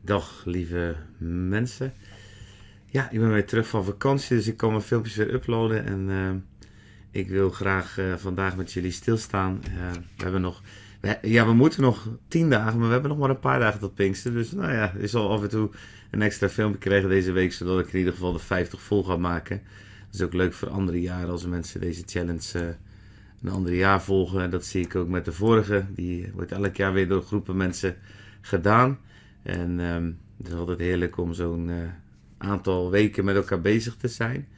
Dag lieve mensen. Ja, ik ben weer terug van vakantie, dus ik kan mijn filmpjes weer uploaden. En uh, ik wil graag uh, vandaag met jullie stilstaan. Uh, we hebben nog, ja, we moeten nog tien dagen, maar we hebben nog maar een paar dagen tot Pinkster. Dus nou ja, is al af en toe een extra filmpje krijgen deze week, zodat ik in ieder geval de 50 vol ga maken. Dat is ook leuk voor andere jaren als mensen deze challenge een ander jaar volgen. Dat zie ik ook met de vorige. Die wordt elk jaar weer door groepen mensen gedaan. En um, het is altijd heerlijk om zo'n uh, aantal weken met elkaar bezig te zijn.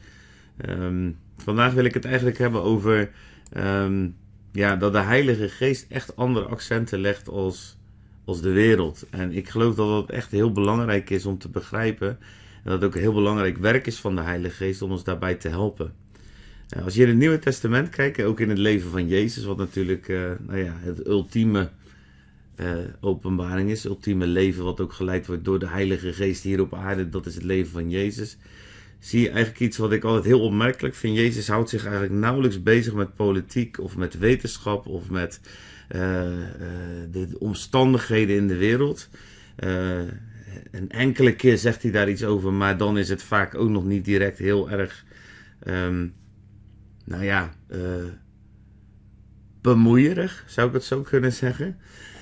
Um, vandaag wil ik het eigenlijk hebben over um, ja, dat de Heilige Geest echt andere accenten legt als, als de wereld. En ik geloof dat dat echt heel belangrijk is om te begrijpen. En dat het ook heel belangrijk werk is van de Heilige Geest om ons daarbij te helpen. Nou, als je in het Nieuwe Testament kijkt, ook in het leven van Jezus, wat natuurlijk uh, nou ja, het ultieme uh, openbaring is, ultieme leven, wat ook geleid wordt door de Heilige Geest hier op aarde, dat is het leven van Jezus. Zie je eigenlijk iets wat ik altijd heel opmerkelijk vind. Jezus houdt zich eigenlijk nauwelijks bezig met politiek of met wetenschap of met uh, de omstandigheden in de wereld. een enkele keer zegt hij daar iets over, maar dan is het vaak ook nog niet direct heel erg. Um, nou ja, uh, bemoeierig, zou ik het zo kunnen zeggen.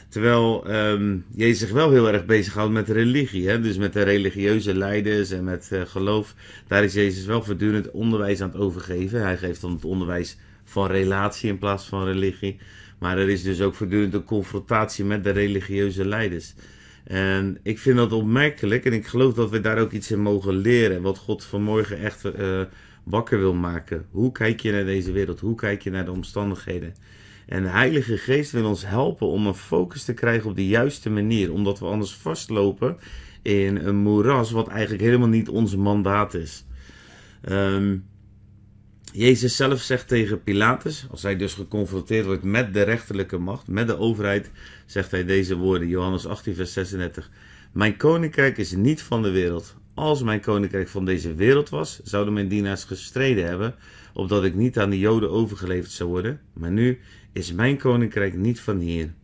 Terwijl um, Jezus zich wel heel erg bezighoudt met religie. Hè? Dus met de religieuze leiders en met uh, geloof. Daar is Jezus wel voortdurend onderwijs aan het overgeven. Hij geeft dan het onderwijs van relatie in plaats van religie. Maar er is dus ook voortdurend een confrontatie met de religieuze leiders. En ik vind dat opmerkelijk en ik geloof dat we daar ook iets in mogen leren. Wat God vanmorgen echt uh, wakker wil maken. Hoe kijk je naar deze wereld? Hoe kijk je naar de omstandigheden? En de Heilige Geest wil ons helpen om een focus te krijgen op de juiste manier, omdat we anders vastlopen in een moeras wat eigenlijk helemaal niet ons mandaat is. Um, Jezus zelf zegt tegen Pilatus, als hij dus geconfronteerd wordt met de rechterlijke macht, met de overheid, zegt hij deze woorden, Johannes 18, vers 36. Mijn koninkrijk is niet van de wereld. Als mijn koninkrijk van deze wereld was, zouden mijn dienaars gestreden hebben, opdat ik niet aan de Joden overgeleverd zou worden. Maar nu is mijn koninkrijk niet van hier.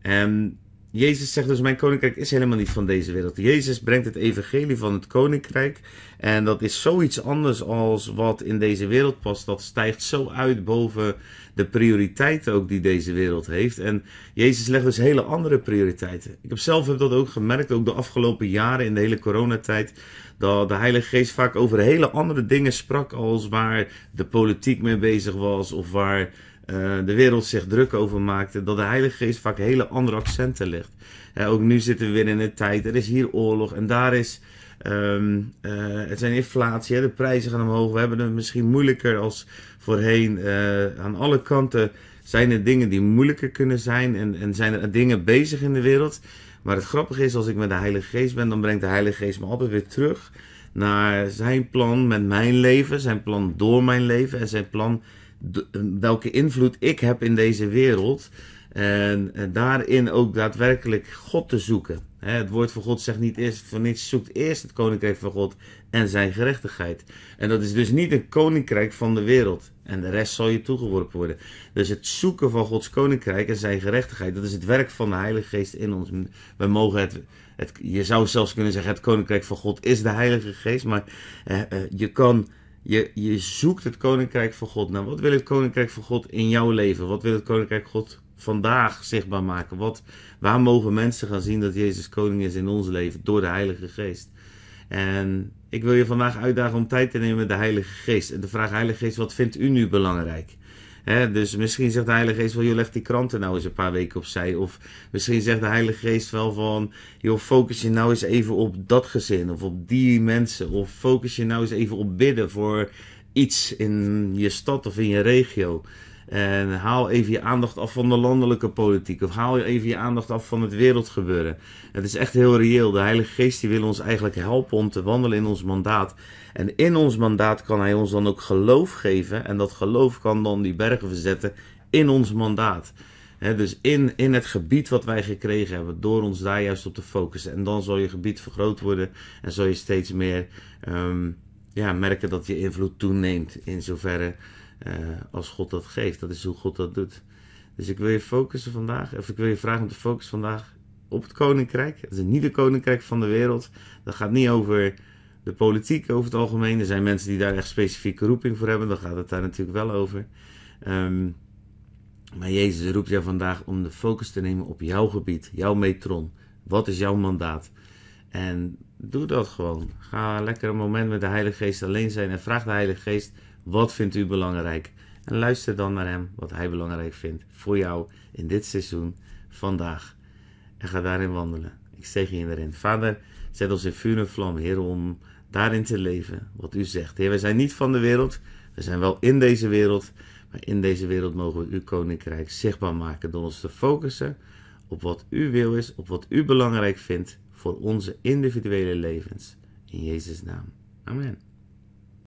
En Jezus zegt dus: Mijn koninkrijk is helemaal niet van deze wereld. Jezus brengt het evangelie van het koninkrijk. En dat is zoiets anders als wat in deze wereld past. Dat stijgt zo uit boven de prioriteiten ook die deze wereld heeft. En Jezus legt dus hele andere prioriteiten. Ik heb zelf heb dat ook gemerkt, ook de afgelopen jaren in de hele coronatijd. Dat de Heilige Geest vaak over hele andere dingen sprak. Als waar de politiek mee bezig was. Of waar de wereld zich druk over maakte, dat de Heilige Geest vaak hele andere accenten legt. Uh, ook nu zitten we weer in een tijd, er is hier oorlog en daar is. Um, uh, het zijn inflatie, de prijzen gaan omhoog. We hebben het misschien moeilijker als voorheen. aan alle kanten zijn er dingen die moeilijker kunnen zijn en, en zijn er dingen bezig in de wereld. Maar het grappige is, als ik met de Heilige Geest ben, dan brengt de Heilige Geest me altijd weer terug naar zijn plan met mijn leven, zijn plan door mijn leven en zijn plan welke invloed ik heb in deze wereld. En, daarin ook daadwerkelijk God te zoeken. het woord van God zegt niet eerst voor niets, zoekt eerst het koninkrijk van God en zijn gerechtigheid. En dat is dus niet een koninkrijk van de wereld. En de rest zal je toegeworpen worden. Dus het zoeken van Gods koninkrijk en zijn gerechtigheid, dat is het werk van de Heilige Geest in ons. We mogen het, het je zou zelfs kunnen zeggen, het koninkrijk van God is de Heilige Geest. Maar eh, eh, je kan je, je zoekt het koninkrijk van God. Nou, wat wil het koninkrijk van God in jouw leven? Wat wil het koninkrijk God vandaag zichtbaar maken? Wat, waar mogen mensen gaan zien dat Jezus koning is in ons leven door de Heilige Geest? En ik wil je vandaag uitdagen om tijd te nemen met de Heilige Geest. En de vraag, Heilige Geest, wat vindt u nu belangrijk? Dus misschien zegt de Heilige Geest wel, je legt die kranten nou eens een paar weken opzij. Of misschien zegt de Heilige Geest wel van, joh, focus je nou eens even op dat gezin of op die mensen. Of focus je nou eens even op bidden voor iets in je stad of in je regio. En haal even je aandacht af van de landelijke politiek. Of haal even je aandacht af van het wereldgebeuren. Het is echt heel reëel. De Heilige Geest die wil ons eigenlijk helpen om te wandelen in ons mandaat. En in ons mandaat kan Hij ons dan ook geloof geven. En dat geloof kan dan die bergen verzetten in ons mandaat. dus in, in het gebied wat wij gekregen hebben, door ons daar juist op te focussen. En dan zal je gebied vergroot worden en zal je steeds meer um, ja, merken dat je invloed toeneemt. In zoverre uh, als God dat geeft. Dat is hoe God dat doet. Dus ik wil je focussen vandaag, of ik wil je vragen om te focussen vandaag op het koninkrijk. Het is niet het koninkrijk van de wereld. Dat gaat niet over de politiek over het algemeen. Er zijn mensen die daar echt specifieke roeping voor hebben. Dan gaat het daar natuurlijk wel over. Ehm, maar Jezus roept jou vandaag om de focus te nemen op jouw gebied, jouw metron. Wat is jouw mandaat? En doe dat gewoon. Ga lekker een moment met de Heilige Geest alleen zijn en vraag de Heilige Geest: wat vindt u belangrijk? En luister dan naar Hem, wat Hij belangrijk vindt voor jou in dit seizoen, vandaag. En ga daarin wandelen. Ik zeg je erin. Vader, zet ons in vuur en vlam, Heer, om daarin te leven wat u zegt. Heer, wij zijn niet van de wereld. We zijn wel in deze wereld. Maar in deze wereld mogen we uw koninkrijk zichtbaar maken door ons te focussen op wat u wil is, op wat u belangrijk vindt voor onze individuele levens. In Jezus' naam. Amen.